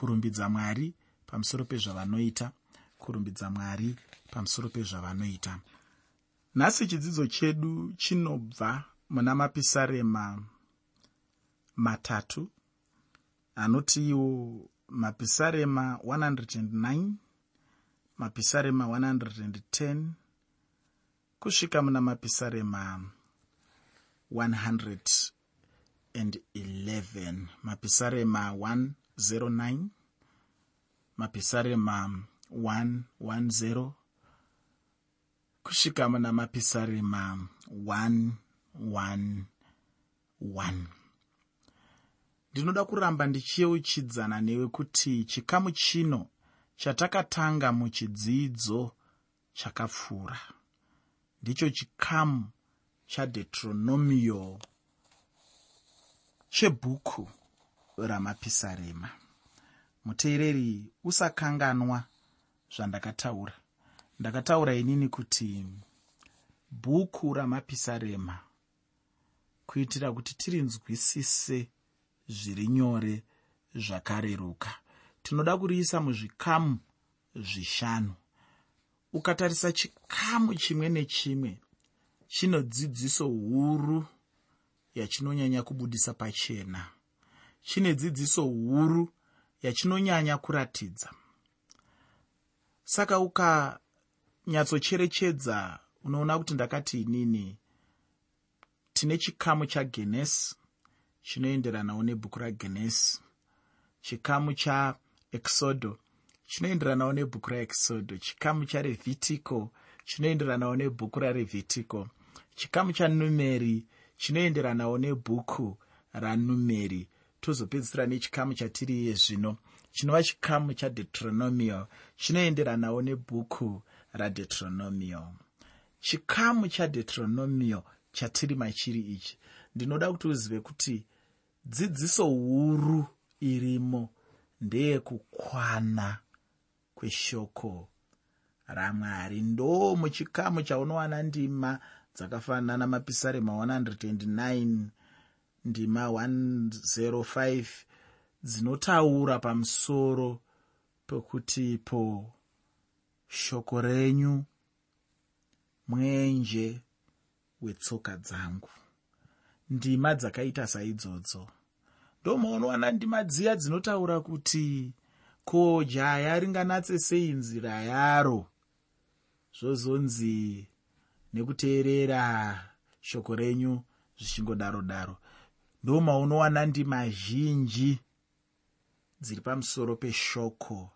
kurumbidza mwari pamusoro pezvavanoita kurumbidza mwari pamusoro pezvavanoita. Nhasi chidzidzo chedu chinobva muna mapisarema matatu anoti iwo mapisarema 109 mapisarema 110 kusvika muna mapisarema 111 mapisarema 109 mapisarema 110 kusvika muna mapisarema 111 ndinoda kuramba ndichiyeuchidzana newe kuti chikamu chino chatakatanga muchidzidzo chakapfuura ndicho chikamu chadeuteronomio chebhuku ramapisarema. Muteereri usakanganwa zvandakataura. Ndakataura inini kuti bhuku ramapisarema kuitira kuti tirinzwisise zviri nyore zvakareruka. Tinoda kuriisa muzvikamu zvishanu. Ukatarisa chikamu chimwe nechimwe chino dzidziso huru yachinonyanya kubudisa pachena chine dzidziso huru yachinonyanya kuratidza. Saka ukanyatsocherechedza unoona kuti ndakati inini tine chikamu chagenesi chinoenderanawo nebhuku ragenesi chikamu chaexodo chinoenderanawo nebhuku raexodo chikamu charevhitico chinoenderanawo nebhuku rarevhitico chikamu chanumeri chinoenderanawo nebhuku ranumeri tozopedzisira nechikamu chatiriye zvino. Chinova chikamu chadeuteronomio chinoenderanawo nebhuku radeuteronomio chikamu chadeuteronomio chatiri machiri ichi. Ndinoda kuti uzive kuti dzidziso huru irimo ndeyekukwana kweshoko ramwari ndo muchikamu chaunowana ndima dzakafanana mapisarema 109 ndima 105 dzinotaura pamusoro pekuti po shoko renyu mwenje wetsoka dzangu. Ndima dzakaita saidzodzo. Ndomaunowana ndima dziya dzinotaura kuti ko jaya ringanatse sei nzira yaro? Zvozonzi nekuteerera shoko renyu zvichingodaro daro ndomaunowana ndima zhinji dziri pamusoro peshoko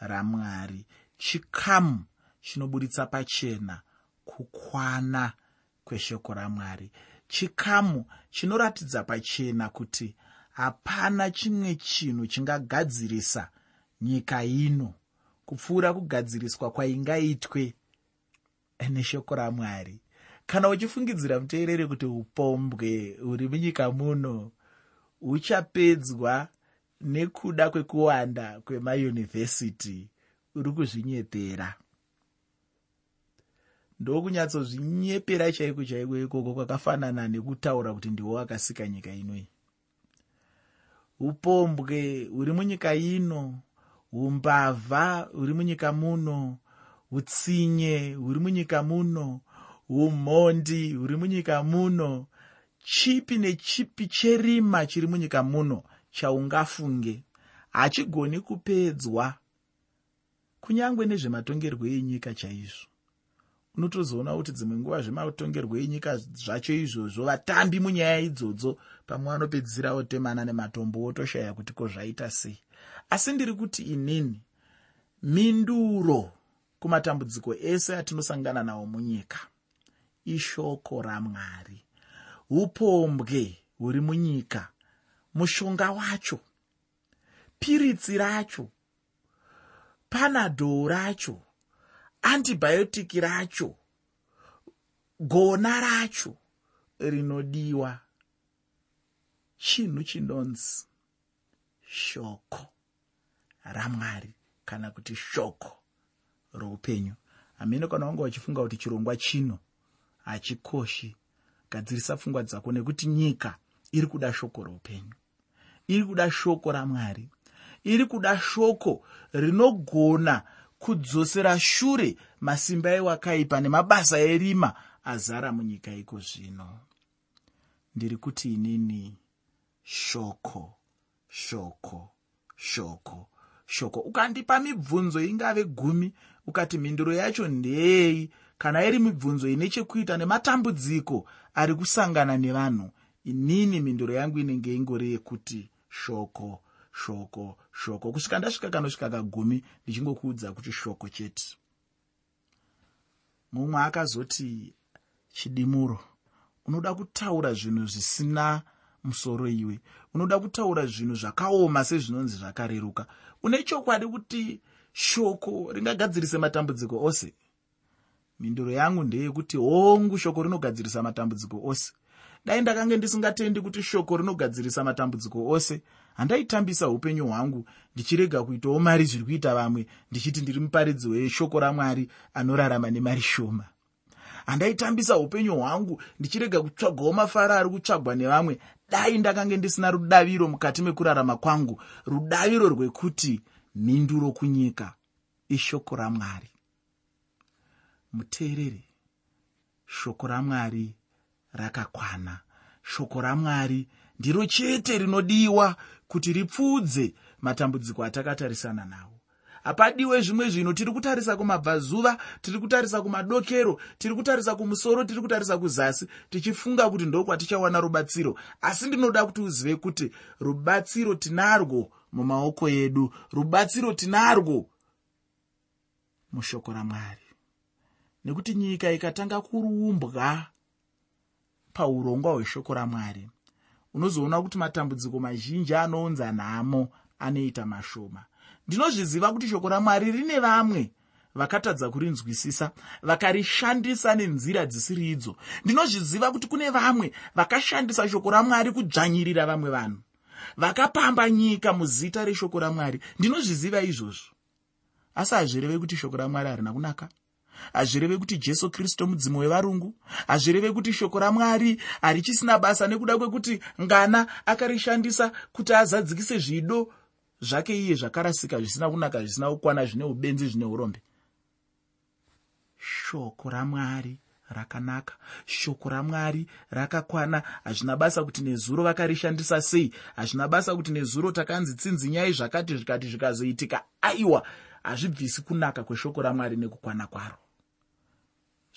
ramwari. Chikamu chinoburitsa pachena kukwana kweshoko ramwari. Chikamu chinoratidza pachena kuti hapana chimwe chinhu chingagadzirisa nyika ino. Kupfuura kugadziriswa kwaingaitwe neshoko ramwari kana uchifungidzira muteereri kuti upombwe huri munyika muno huchapedzwa nekuda kwekuwanda kwemayunivhesiti uri kuzvinyepera. Ndokunyatsozvinyepera chaiko chaiko ikoko kwakafanana nekutaura kuti ndiwo akasika nyika inoi upombwe huri munyika ino umbavha huri munyika muno utsinye huri munyika muno umhondi huri munyika muno. Chipi nechipi cherima chiri munyika muno chaungafunge? Hachigoni kupedzwa. Kunyange nezvematongerwo enyika chaizvo. Unotozoona kuti dzimwe nguva zvematongerwo enyika zvacho izvozvo vatambi munyaya idzodzo pamwe vanopedzisira otemana nematombo otoshaya kuti ko zvaita sei. Asi ndiri kuti inini minduro kumatambudziko ese atinosangana nawo munyika ishoko ramwari. Upombwe huri munyika mushonga wacho piritsi racho panadho racho antibhayotiki racho gona racho rinodiwa. Chinhu chinonzi shoko ramwari kana kuti shoko roupenyu. Hamene kana wanga uchifunga kuti chirongwa chino hachikoshi gadzirisa pfungwa dzako nekuti nyika iri kuda shoko roupenyu. Iri kuda shoko ramwari. Iri kuda shoko rinogona kudzosera shure masimba ewakaipa nemabasa erima azara munyika iko zvino. Ndiri kuti inini shoko shoko shoko shoko. Ukandipa mibvunzo ingave gumi ukati mhinduro yacho ndeyei kana iri mibvunzo ine chekuita nematambudziko ari kusangana nevanhu inini mhinduro yangu inenge ingori yekuti shoko shoko shoko. Kusvika ndasvika kanosvika kagumi ndichingokuudza kuti shoko chete. Mumwe akazoti chidimuro unoda kutaura zvinhu zvisina musoro iwe. Unoda kutaura zvinhu zvakaoma sezvinonzi zvakareruka. Une chokwadi kuti shoko ringagadzirise matambudziko ose mhinduro yangu ndeyekuti hongu shoko rinogadzirisa matambudziko ose. Dai ndakange ndisingatendi kuti shoko rinogadzirisa matambudziko ose handaitambisa upenyu hwangu ndichirega kuitawo mari zviri kuita vamwe ndichiti ndiri muparidzi weshoko ramwari anorarama nemari shoma. Handaitambisa upenyu hwangu ndichirega kutsvagawo mafara ari kutsvagwa nevamwe. Dai ndakange ndisina rudaviro mukati mekurarama kwangu rudaviro rwekuti mhinduro kunyika ishoko ramwari muteereri shoko ramwari rakakwana. Shoko ramwari ndiro chete rinodiwa kuti ripfuudze matambudziko atakatarisana nawo. Hapadiwe zvimwe zvino tiri kutarisa kumabvazuva tiri kutarisa kumadokero tiri kutarisa kumusoro tiri kutarisa kuzasi tichifunga kuti ndokwatichawana rubatsiro. Asi ndinoda kuti uzive kuti rubatsiro tinarwo mumaoko edu rubatsiro tinarwo mushoko ramwari nekuti nyika ikatanga kurumbwa paurongwa hweshoko ramwari unozoona kuti matambudziko mazhinji anounza nhamo anoita mashoma. Ndinozviziva kuti shoko ramwari rine vamwe vakatadza kurinzwisisa vakarishandisa nenzira dzisiri idzo. Ndinozviziva kuti kune vamwe vakashandisa shoko ramwari kudzvanyirira vamwe vanhu vakapamba nyika muzita reshoko ramwari. Ndinozviziva izvozvo. Asi hazvireve kuti shoko ramwari harina kunaka hazvireve kuti jesu kristu mudzimu wevarungu. Hazvireve kuti shoko ramwari harichisina basa nekuda kwekuti ngana akarishandisa kuti azadzikise zvido zvake iye zvakarasika zvisina kunaka zvisina kukwana zvine ubenzi zvine urombe. Shoko ramwari rakanaka. Shoko ramwari rakakwana. Hazvina basa kuti nezuro vakarishandisa sei? Hazvina basa kuti nezuro takanzi tsinzinyai zvakati zvikati zvikazoitika. Aiwa hazvibvisi kunaka kweshoko ramwari nekukwana kwaro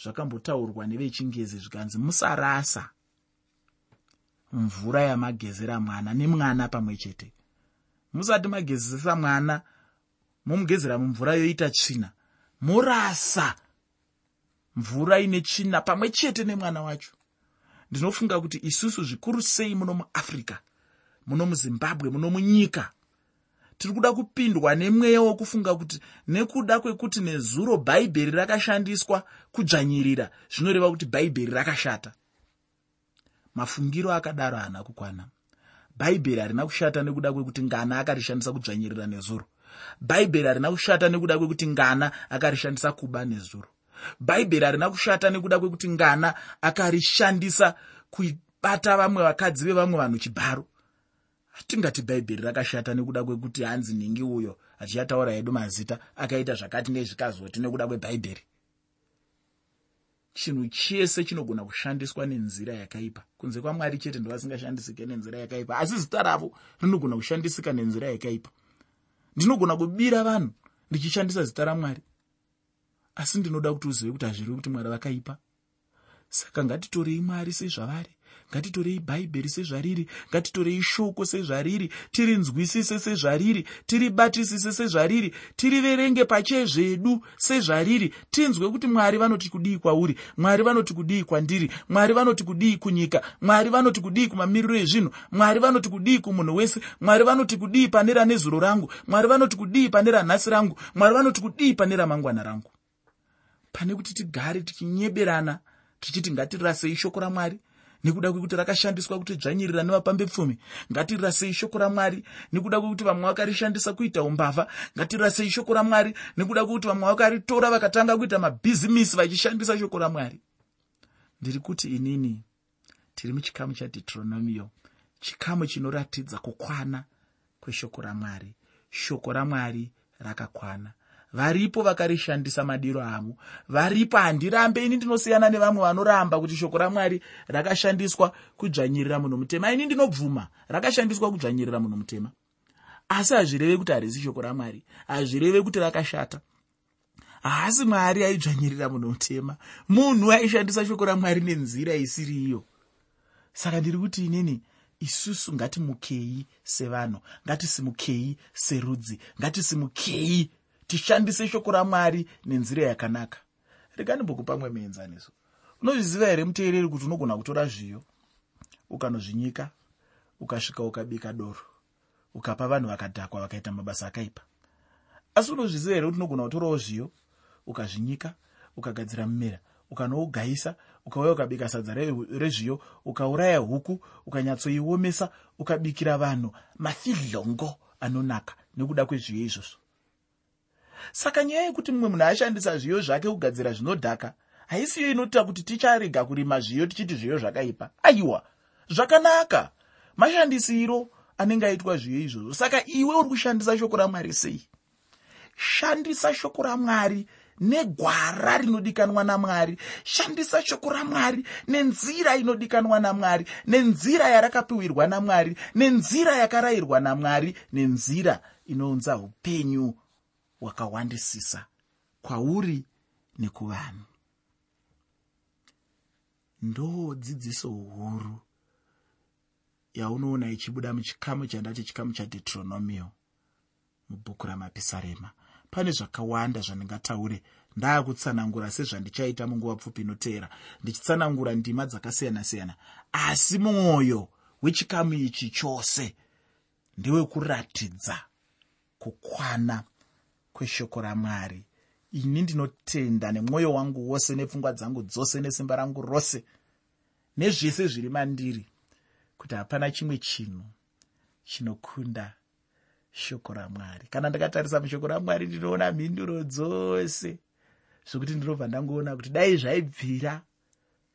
zvakambotaurwa nevechingezi zvikanzi musarasa. Mvura yamagezera mwana nemwana pamwe chete. Musati magezesa mwana momugezera mumvura yoita tsvina. Morasa mvura ine tsvina pamwe chete nemwana wacho. Ndinofunga kuti isusu zvikuru sei muno muafrica muno muzimbabwe muno munyika tiri kuda kupindwa nemweya wokufunga kuti nekuda kwekuti nezuro bhaibheri rakashandiswa kudzvanyirira zvinoreva kuti bhaibheri rakashata. Mafungiro akadaro haana kukwana. Bhaibheri harina kushata nekuda kwekuti ngana akarishandisa kudzvanyirira nezuro. Bhaibheri harina kushata nekuda kwekuti ngana akarishandisa kuba nezuro. Bhaibheri harina kushata nekuda kwekuti ngana akarishandisa kubata vamwe vakadzi vevamwe vanhu chibharo hatingati bhaibheri rakashata nekuda kwekuti hanzi nhingi uyo achiyataura edu mazita akaita zvakati nezvikazoti nekuda kwebhaibheri chinhu chese chinogona kushandiswa nenzira yakaipa. Kunze kwamwari chete ndovasingashandisike nenzira yakaipa. Asi zita ravo rinogona kushandisika nenzira yakaipa. Ndinogona kubira vanhu ndichishandisa zita ramwari. Asi ndinoda kuti uzive kuti hazvirevi kuti mwari vakaipa. Saka ngatitorei mwari sezvavari ngatitorei bhaibheri sezvariri ngatitorei shoko sezvariri tirinzwisise sezvariri tiribatisise sezvariri tiriverenge pachezvedu sezvariri. Tinzwe kuti mwari vanoti kudii kwauri mwari vanoti kudii kwandiri mwari vanoti kudii kunyika mwari vanoti kudii kumamiriro ezvinhu mwari vanoti kudii kumunhu wese mwari vanoti kudii pane ranezuro rangu mwari vanoti kudii pane ranhasi rangu mwari vanoti kudii pane ramangwana rangu. Pane kuti tigare tichinyeberana tichiti ngatirasei shoko ramwari nekuda kwekuti rakashandiswa kuti dzvanyirira nevapambepfumi ngatirasei shoko ramwari? Nekuda kwekuti vamwe vakarishandisa kuita umbavha ngatirasei shoko ramwari? Nekuda kwekuti vamwe vakaritora vakatanga kuita mabhizimisi vachishandisa shoko ramwari? Ndiri kuti inini tiri muchikamu chadetronomio chikamu chinoratidza kukwana kweshoko ramwari. Shoko ramwari rakakwana varipo vakarishandisa madiro avo. Varipo handirambe ini ndinosiyana nevamwe vanoramba kuti shoko ramwari rakashandiswa kudzvanyirira munhu mutema. Ini ndinobvuma rakashandiswa kudzvanyirira munhu mutema. Asi hazvireve kuti harisi shoko ramwari. Hazvireve kuti rakashata. Haasi mwari aidzvanyirira munhu mutema. Munhu aishandisa shoko ramwari nenzira isiri iyo saka ndiri kuti inini isusu ngatimukei sevanhu ngatisimukei serudzi ngatisimukei tishandise shoko ramwari nenzira yakanaka. Reganimbokupa mwe muenzaniso unozviziva here muteereri kuti unogona kutora zviyo ukanozvinyika ukasvika ukabika doro ukapa vanhu vakadhakwa vakaita mabasa akaipa? Asi unozviziva here kuti unogona kutorawo zviyo ukazvinyika ukagadzira mumera ukanougayisa ukauya ukabika sadza rezviyo ukauraya huku ukanyatsoiomesa ukabikira vanhu mafidhlongo anonaka nekuda kwezviyo izvozvo saka nyaya yekuti mumwe munhu ashandisa zviyo zvake kugadzira zvinodhaka haisiyo inoita kuti ticharega kurima zviyo tichiti zviyo zvakaipa. Aiwa zvakanaka. Mashandisiro anenge aitwa zviyo izvozvo. Saka iwe uri kushandisa shoko ramwari sei? Shandisa shoko ramwari negwara rinodikanwa namwari. Shandisa shoko ramwari nenzira inodikanwa namwari nenzira yarakapiwirwa namwari nenzira yakarayirwa namwari nenzira inounza upenyu hwakawandisisa kwauri nekuvanhu. Ndo dzidziso huru yaunoona ichibuda muchikamu chandati chikamu chadetronomio mubhuku ramapisarema. Pane zvakawanda zvandingataure ndaakutsanangura sezvandichaita munguva pfupi inoteera. Ndichitsanangura ndima dzakasiyana-siyana. Asi mwoyo wechikamu ichi chose ndewekuratidza kukwana kweshoko ramwari. Ini ndinotenda nemwoyo wangu wose nepfungwa dzangu dzose nesimba rangu rose nezvese zviri mandiri kuti hapana chimwe chinhu chinokunda shoko ramwari. Kana ndakatarisa mushoko ramwari ndinoona mhinduro dzose zvokuti ndinobva ndangoona kuti dai zvaibvira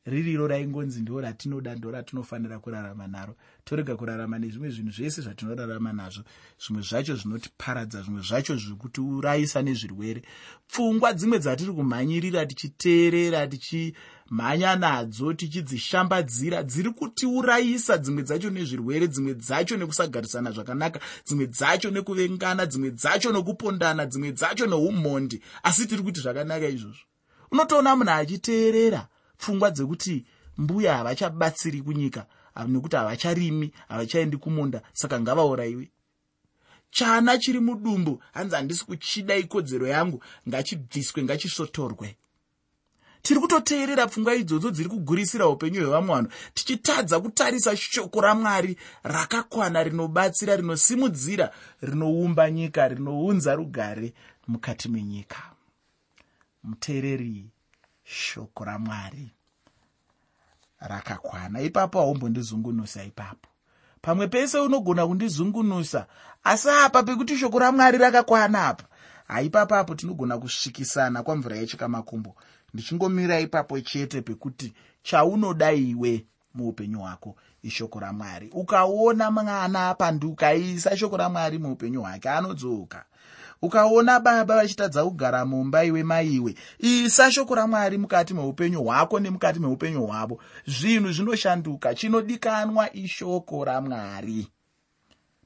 ririro raingonzi ndo ratinoda ndo ratinofanira kurarama naro. Torega kurarama nezvimwe zvinhu zvese zvatinorarama nazvo. Zvimwe zvacho zvinotiparadza zvimwe zvacho zvekutiurayisa nezvirwere. Pfungwa dzimwe dzatiri kumhanyirira tichiteerera tichimhanya nadzo tichidzishambadzira dziri kutiurayisa dzimwe dzacho nezvirwere dzimwe dzacho nekusagarisana zvakanaka dzimwe dzacho nekuvengana dzimwe dzacho nekupondana dzimwe dzacho neumhondi asi tiri kuti zvakanaka izvozvo. Unotoona munhu achiteerera pfungwa dzekuti mbuya havachabatsiri kunyika nekuti havacharimi havachaendi kumunda saka ngavaurayiwe. Chana chiri mudumbu hanzi handisi kuchida ikodzero yangu ngachibviswe ngachisvotorwe tiri kutoteerera pfungwa idzodzo dziri kugurisira upenyu hwevamwe vanhu tichitadza kutarisa shoko ramwari rakakwana rinobatsira rinosimudzira rinoumba nyika rinounza rugare mukati menyika. Muteereri shoko ramwari rakakwana. Ipapo haumbondizungunusa ipapo. Pamwe pese unogona kundizungunusa asi apa pekuti shoko ramwari rakakwana apa haipapapo tinogona kusvikisana kwamvura yechikamakumbo ndichingomira ipapo chete pekuti chaunoda iwe muupenyu hwako ishoko ramwari ukaona mwana pandukaisa shoko ramwari muupenyu hwake anodzoka ukaona baba vachitadza kugara mumba iwe maiwe isa shoko ramwari mukati meupenyu hwako nemukati meupenyu hwavo. Zvinhu zvinoshanduka chinodikanwa ishoko ramwari.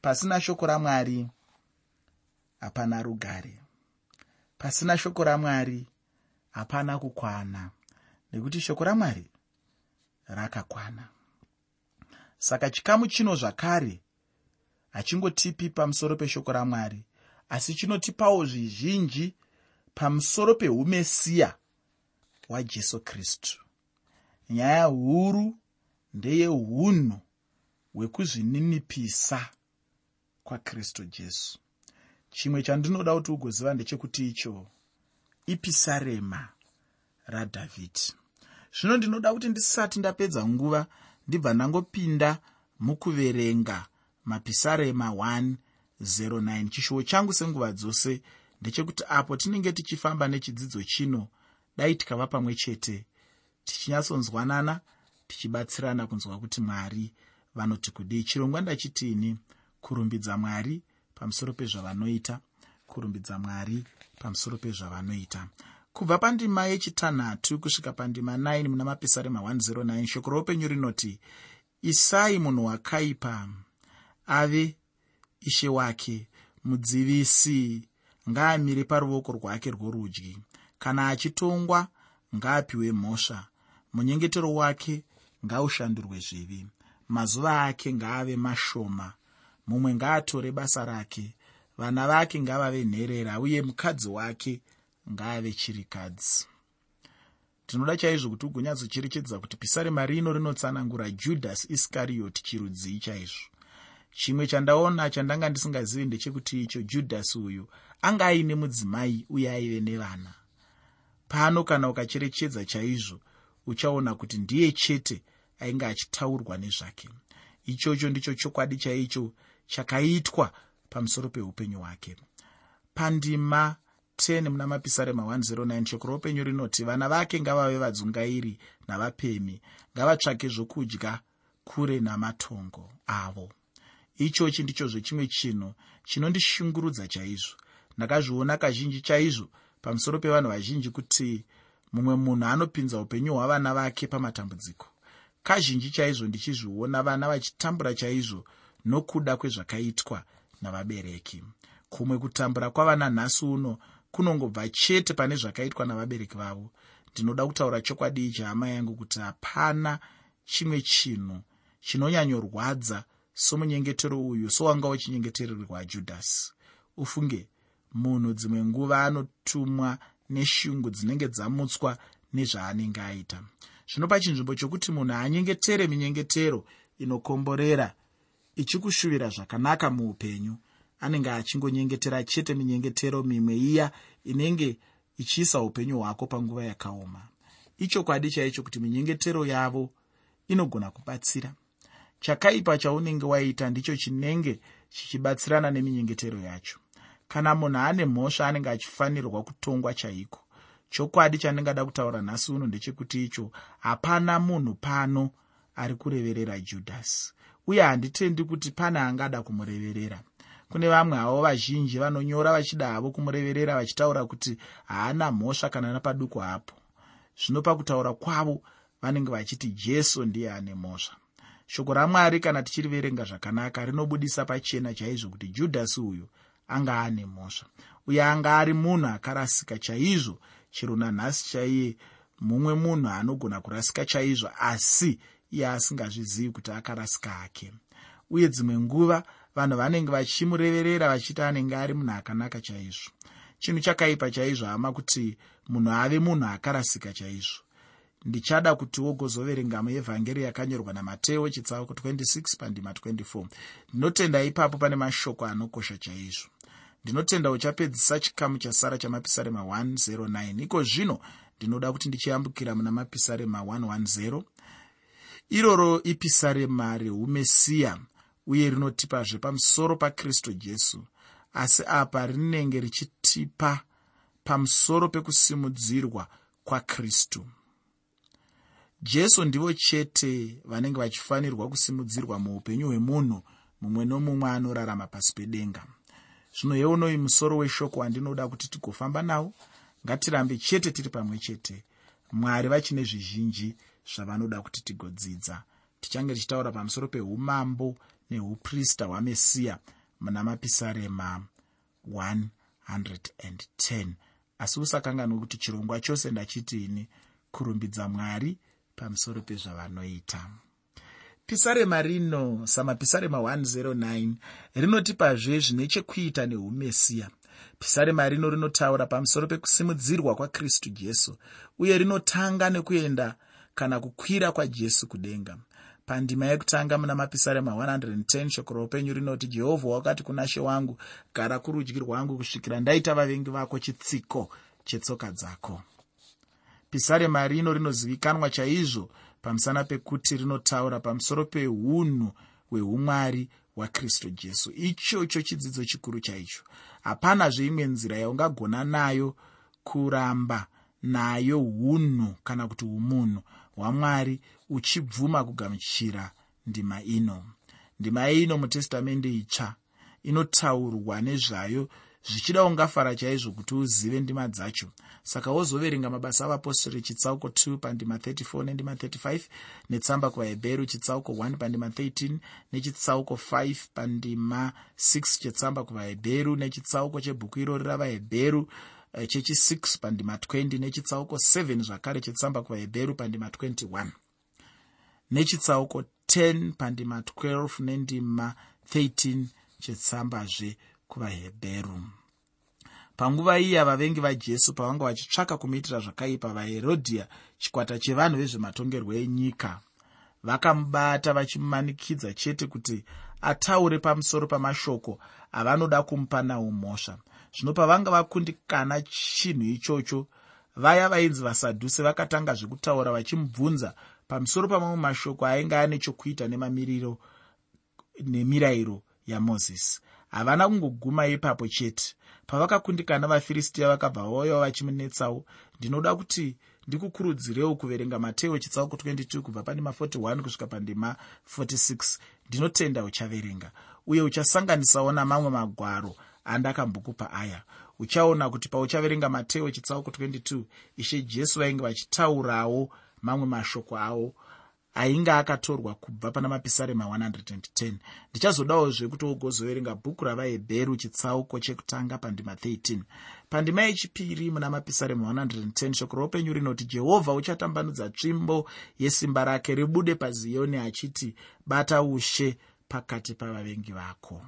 Pasina shoko ramwari hapana rugare. Pasina shoko ramwari hapana kukwana. Nekuti shoko ramwari rakakwana. Saka chikamu chino zvakare hachingotipi pamusoro peshoko ramwari asi chinotipawo zvizhinji pamusoro peumesiya hwajesu kristu. Nyaya huru ndeyeunhu hwekuzvininipisa kwakristu jesu. Chimwe chandinoda kuti ugoziva ndechekuti icho ipisarema radhavhidhi zvino ndinoda kuti ndisati ndapedza nguva ndibva ndangopinda mukuverenga mapisarema 1 09 chishuwo changu senguva dzose ndechekuti apo tinenge tichifamba nechidzidzo chino dai tikava pamwe chete tichinyatsonzwanana tichibatsirana kunzwa kuti mwari vanoti kudii. Chirongwa ndachitini kurumbidza mwari pamusoro pezvavanoita kurumbidza mwari pamusoro pezvavanoita. Kubva pandima yechitanhatu kusvika pandima 9 muna mapisarema 109 shoko roupenyu rinoti isai munhu wakaipa ave ishe wake mudzivisi ngaamire paruoko rwake rworudyi. Kana achitongwa ngaapiwe mhosva. Munyengetero wake ngaushandurwe zvivi. Mazuva ake ngaave mashoma. Mumwe ngaatore basa rake. Vana vake ngavave nherera uye mukadzi wake ngaave chirikadzi. Tinoda chaizvo kuti ugonyatsocherechedza kuti pisarema rino rinotsanangura judhasi iskariyoti chirudzii chaizvo chimwe chandaona chandanga ndisingazivi ndechekuti icho judhasi uyu anga aine mudzimai uye aive nevana. Pano kana ukacherechedza chaizvo uchaona kuti ndiye chete ainge achitaurwa nezvake. Ichocho ndicho chokwadi chaicho chakaitwa pamusoro peupenyu hwake. Pandima 10 muna mapisarema 109 shoko roupenyu rinoti vana vake ngavave vadzungairi navapemi ngavatsvake zvokudya kure namatongo avo ichochi ndicho zvechimwe chinhu chinondishungurudza chaizvo. Ndakazviona kazhinji chaizvo pamusoro pevanhu vazhinji kuti mumwe munhu anopinza upenyu hwavana vake pamatambudziko. Kazhinji chaizvo ndichizviona vana vachitambura chaizvo nokuda kwezvakaitwa navabereki. Kumwe kutambura kwavana nhasi uno kunongobva chete pane zvakaitwa navabereki vavo. Ndinoda kutaura chokwadi ichi hama yangu kuti hapana chimwe chinhu chinonyanyorwadza somunyengetero uyu sowanga uchinyengetererwa judhasi ufunge munhu dzimwe nguva anotumwa neshungu dzinenge dzamutswa nezvaanenge aita. Zvino pachinzvimbo chokuti munhu anyengetere minyengetero inokomborera ichikushuvira zvakanaka muupenyu. Anenge achingonyengetera chete minyengetero mimwe iya inenge ichiisa upenyu hwako panguva yakaoma. Ichokwadi chaicho kuti minyengetero yavo inogona kubatsira chakaipa chaunenge waita ndicho chinenge chichibatsirana neminyengetero yacho. Kana munhu ane mhosva anenge achifanirwa kutongwa chaiko? Chokwadi chandingada kutaura nhasi uno ndechekuti icho hapana munhu pano ari kureverera judhasi uye handitendi kuti pane angada kumureverera. Kune vamwe havo vazhinji vanonyora vachida havo kumureverera vachitaura kuti haana mhosva kana napaduku hapo. Zvino pakutaura kwavo vanenge vachiti jesu ndiye ane mhosva shoko ramwari kana tichiriverenga zvakanaka rinobudisa pachena chaizvo kuti judhasi uyu anga ane mhosva. Uye anga ari munhu akarasika chaizvo chero nanhasi chaiye mumwe munhu anogona kurasika chaizvo asi iye asingazvizivi kuti akarasika hake uye dzimwe nguva vanhu vanenge vachimureverera vachiti anenge ari munhu akanaka chaizvo. Chinhu chakaipa chaizvo hama kuti munhu ave munhu akarasika chaizvo ndichada kuti wogozoverenga muevhangeri yakanyorwa namateo chitsauko 26 pandima 24 ndinotenda ipapo pane mashoko anokosha chaizvo. Ndinotenda uchapedzisa chikamu chasara chamapisarema 109 iko zvino ndinoda kuti ndichiyambukira muna mapisarema 110 iroro ipisarema reumesiya uye rinotipazve pamusoro pakristu jesu. Asi apa rinenge richitipa pamusoro pekusimudzirwa kwakristu jesu ndivo chete vanenge vachifanirwa kusimudzirwa muupenyu hwemunhu mumwe nomumwe anorarama pasi pedenga. Zvino yeunoyi musoro weshoko wandinoda kuti tigofamba nawo ngatirambe chete tiri pamwe chete. Mwari vachine zvizhinji zvavanoda kuti tigodzidza. Tichange tichitaura pamusoro peumambo neuprista hwamesiya muna mapisarema 110 asi usakanganwe kuti chirongwa chose ndachitiini kurumbidza mwari pamusoro pezvavanoita. Pisarema rino samapisarema 109 rinotipazve zvine chekuita neumesiya pisarema rino rinotaura pamusoro pekusimudzirwa kwakristu jesu uye rinotanga nekuenda kana kukwira kwajesu kudenga. Pandima yekutanga muna mapisarema 110 shoko roupenyu rinoti jehovha wakati kuna she wangu gara kurudyi rwangu kusvikira ndaita vavengi vako chitsiko chetsoka dzako pisarema rino rinozivikanwa chaizvo pamusana pekuti rinotaura pamusoro peunhu hweumwari hwakristu jesu. Ichocho chidzidzo chikuru chaicho hapanazve imwe nzira yaungagona nayo kuramba nayo unhu kana kuti umunhu hwamwari uchibvuma kugamuchira ndima ino. Ndima ino mutestamende itsva inotaurwa nezvayo zvichida ungafara chaizvo kuti uzive ndima dzacho. Saka wozoverenga mabasa avapostori chitsauko 2 pandima 34 nendima 35 netsamba kuvahebheru chitsauko 1 pandima 13 nechitsauko 5 pandima 6 chetsamba kuvahebheru nechitsauko chebhuku irori ravahebheru eh, chechi6 pandima 20 nechitsauko 7 zvakare chetsamba kuvahebheru pandima 21 nechitsauko 10 pandima 12 nendima 13 chetsambazve kuvahebheru panguva iya vavengi vajesu pavanga vachitsvaka kumuitira zvakaipa vaherodhiya chikwata chevanhu vezvematongerwo enyika. Vakamubata vachimumanikidza chete kuti ataure pamusoro pamashoko avanoda kumupa nawo mhosva zvino pavanga vakundikana chinhu ichocho vaya vainzi vasadhusi vakatanga zvekutaura vachimubvunza pamusoro pamamwe mashoko ainge ane chokuita nemamiriro nemirayiro yamozisi havana kungoguma ipapo chete. Pavakakundikana vafiristiya vakabva vauyawo vachimunetsawo ndinoda kuti ndikukurudzirewo kuverenga mateo chitsauko 22 kubva pandima 41 kusvika pandima 46 ndinotenda uchaverenga uye uchasanganisawo namamwe magwaro andakambokupa aya. Uchaona kuti pauchaverenga mateo chitsauko 22 ishe jesu vainge vachitaurawo mamwe mashoko avo ainge akatorwa kubva pana mapisarema 110 ndichazodawo zvekuti ugozoverenga bhuku ravahebheru chitsauko chekutanga pandima 13 pandima yechipiri muna mapisarema 110 shoko roupenyu rinoti jehovha uchatambanudza tsvimbo yesimba rake ribude paziyoni achiti bata ushe pakati pavavengi vako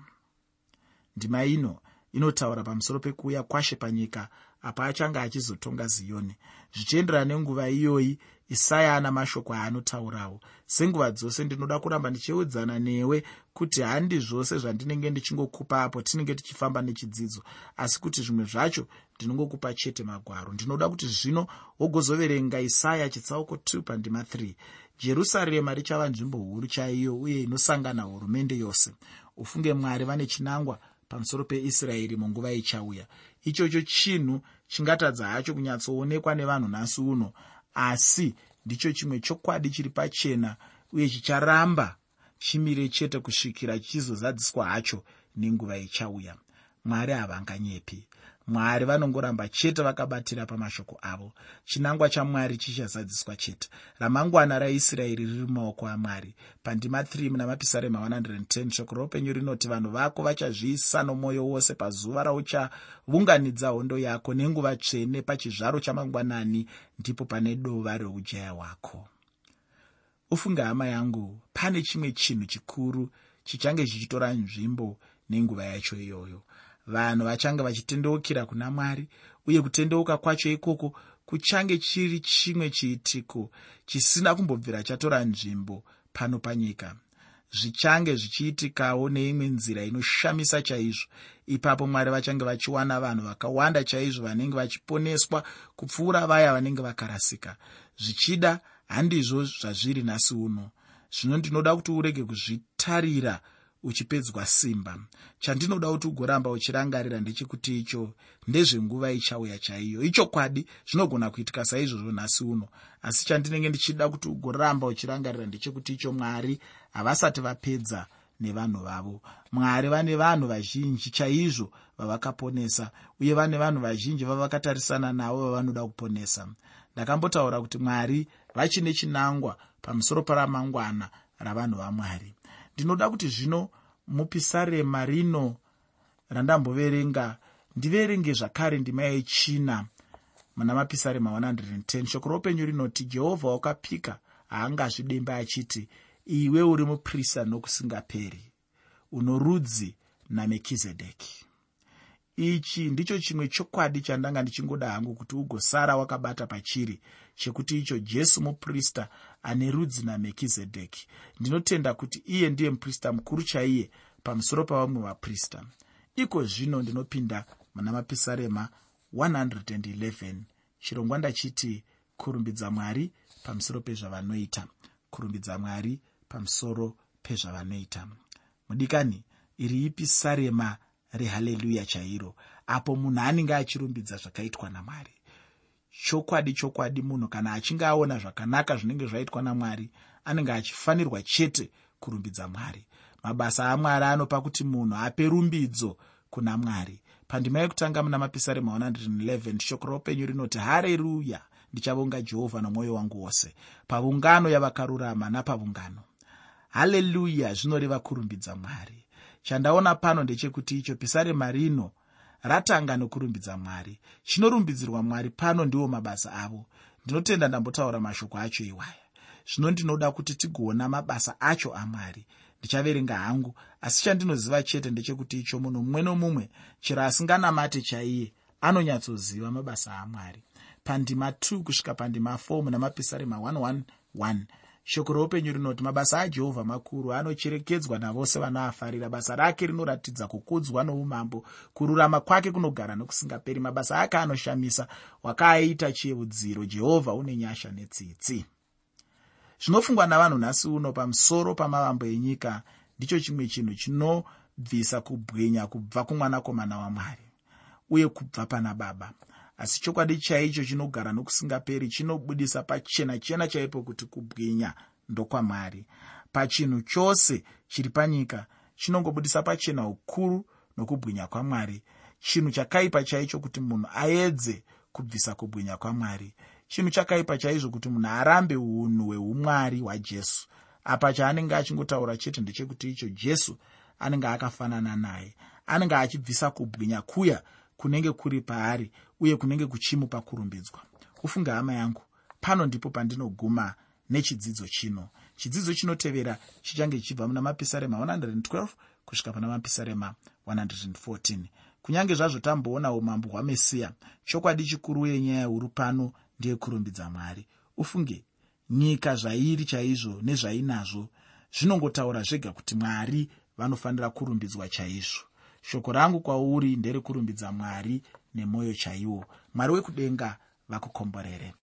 ndima ino inotaura pamusoro pekuuya kwashe panyika apa achange achizotonga ziyoni zvichienderana nenguva iyoyi isaya ana mashoko aanotaurawo. Senguva dzose ndinoda kuramba ndichiudzana newe kuti handi zvose zvandinenge ndichingokupa apo tinenge tichifamba nechidzidzo asi kuti zvimwe zvacho ndinongokupa chete magwaro. Ndinoda kuti zvino wogozoverenga isaya chitsauko 2 pandima 3 jerusarema richava nzvimbo huru chaiyo uye inosangana hurumende yose. Ufunge mwari vane chinangwa pamusoro peisraeri munguva ichauya. Ichocho chinhu chingatadza hacho kunyatsoonekwa nevanhu nhasi uno asi ndicho chimwe chokwadi chiri pachena uye chicharamba chimire chete kusvikira chizozadziswa hacho nenguva ichauya. Mwari havanganyepi mwari vanongoramba chete vakabatira pamashoko avo. Chinangwa chamwari chichazadziswa chete. Ramangwana raisraeri riri mumaoko amwari. Pandima 3 muna mapisarema 110 shoko roupenyu rinoti vanhu vako vachazviisa nomwoyo wose pazuva rauchaunganidza hondo yako nenguva tsvene pachizvaro chamangwanani ndipo pane dova reujaya hwako. Ufunge hama yangu pane chimwe chinhu chikuru chichange chichitora nzvimbo nenguva yacho iyoyo vanhu vachange vachitendeukira kuna mwari uye kutendeuka kwacho ikoko kuchange chiri chimwe chiitiko chisina kumbobvira chatora nzvimbo pano panyika. Zvichange zvichiitikawo neimwe nzira inoshamisa chaizvo. Ipapo mwari vachange vachiwana vanhu vakawanda chaizvo vanenge vachiponeswa kupfuura vaya vanenge vakarasika. Zvichida handizvo zvazviri nhasi uno. Zvino ndinoda kuti urege kuzvitarira uchipedzwa simba. Chandinoda kuti ugoramba uchirangarira ndechekuti icho ndezvenguva ichauya chaiyo. Ichokwadi zvinogona kuitika saizvozvo nhasi uno. Asi chandinenge ndichida kuti ugoramba uchirangarira ndechekuti icho mwari havasati vapedza nevanhu vavo. Mwari vane vanhu vazhinji chaizvo vavakaponesa uye vane vanhu vazhinji vavakatarisana navo vavanoda kuponesa. Ndakambotaura kuti mwari vachine chinangwa pamusoro paramangwana ravanhu vamwari ndinoda kuti zvino mupisarema rino randamboverenga. Ndiverenge zvakare ndima yechina muna mapisarema 110 shoko roupenyu rinoti jehovha wakapika haangazvidemba achiti iwe uri muprista nokusingaperi uno rudzi namekizedheki ichi ndicho chimwe chokwadi chandanga ndichingoda hangu kuti ugosara wakabata pachiri chekuti icho jesu muprista ane rudzi namekizedheki. Ndinotenda kuti iye ndiye muprista mukuru chaiye pamusoro pavamwe vaprista. Iko zvino ndinopinda muna mapisarema 111 chirongwa ndachiti kurumbidza mwari pamusoro pezvavanoita. Kurumbidza mwari pamusoro pezvavanoita. Mudikani iri ipisarema rehaleluya chairo? Apo munhu anenge achirumbidza zvakaitwa namwari chokwadi chokwadi munhu kana achinge aona zvakanaka zvinenge zvaitwa namwari anenge achifanirwa chete kurumbidza mwari. Mabasa amwari anopa kuti munhu ape rumbidzo kuna mwari. Pandima yekutanga muna mapisarema 111 shoko roupenyu rinoti hareruya ndichavonga jehovha nomwoyo wangu wose. Paungano yavakarurama napaungano haleluya! zvinoreva kurumbidza mwari. Chandaona pano ndechekuti icho pisarema rino ratanga nokurumbidza mwari. Chinorumbidzirwa mwari pano ndiwo mabasa avo. Ndinotenda ndambotaura mashoko acho iwaya. Zvino ndinoda kuti tigoona mabasa acho amwari. Ndichaverenga hangu asi chandinoziva chete ndechekuti icho munhu mumwe nomumwe chero asinganamate chaiye anonyatsoziva mabasa amwari. Pandima 2 kusvika pandima 4 muna mapisarema 111 shoko roupenyu rinoti mabasa ajehovha makuru anocherekedzwa navose vanoafarira basa rake rinoratidza kukudzwa noumambo. Kururama kwake kunogara nokusingaperi. Mabasa ake anoshamisa. Wakaaita chievudziro jehovha une nyasha netsitsi. Zvinofungwa navanhu nhasi uno pamusoro pamavambo enyika ndicho chimwe chinhu chinobvisa kubwinya kubva kumwanakomana wamwari uye kubva pana baba asi chokwadi chaicho chinogara nokusingaperi chinobudisa pachena chena chaipo kuti kubwinya ndokwamwari. Pachinhu chose chiri panyika chinongobudisa pachena ukuru nokubwinya kwamwari. Chinhu chakaipa chaicho kuti munhu aedze kubvisa kubwinya kwamwari. Chinhu chakaipa chaizvo kuti munhu arambe unhu hweumwari hwajesu. Apa chaanenge achingotaura chete ndechekuti icho jesu anenge akafanana naye. Anenge achibvisa kubwinya kuya kunenge kuri paari uye kunenge kuchimupa kurumbidzwa ufunge hama yangu pano ndipo pandinoguma nechidzidzo chino. Chidzidzo chinotevera chichange chichibva muna mapisarema 112 kusvika pana mapisarema 114 kunyange zvazvo tamboona umambo hwamesiya chokwadi chikuru yenyaya huru pano ndeyekurumbidza mwari. Ufunge nyika zvairi chaizvo nezvainazvo zvinongotaura zvega kuti mwari vanofanira kurumbidzwa chaizvo shoko rangu kwauri nderekurumbidza mwari nemwoyo chaiwo. Mwari wekudenga vakukomborere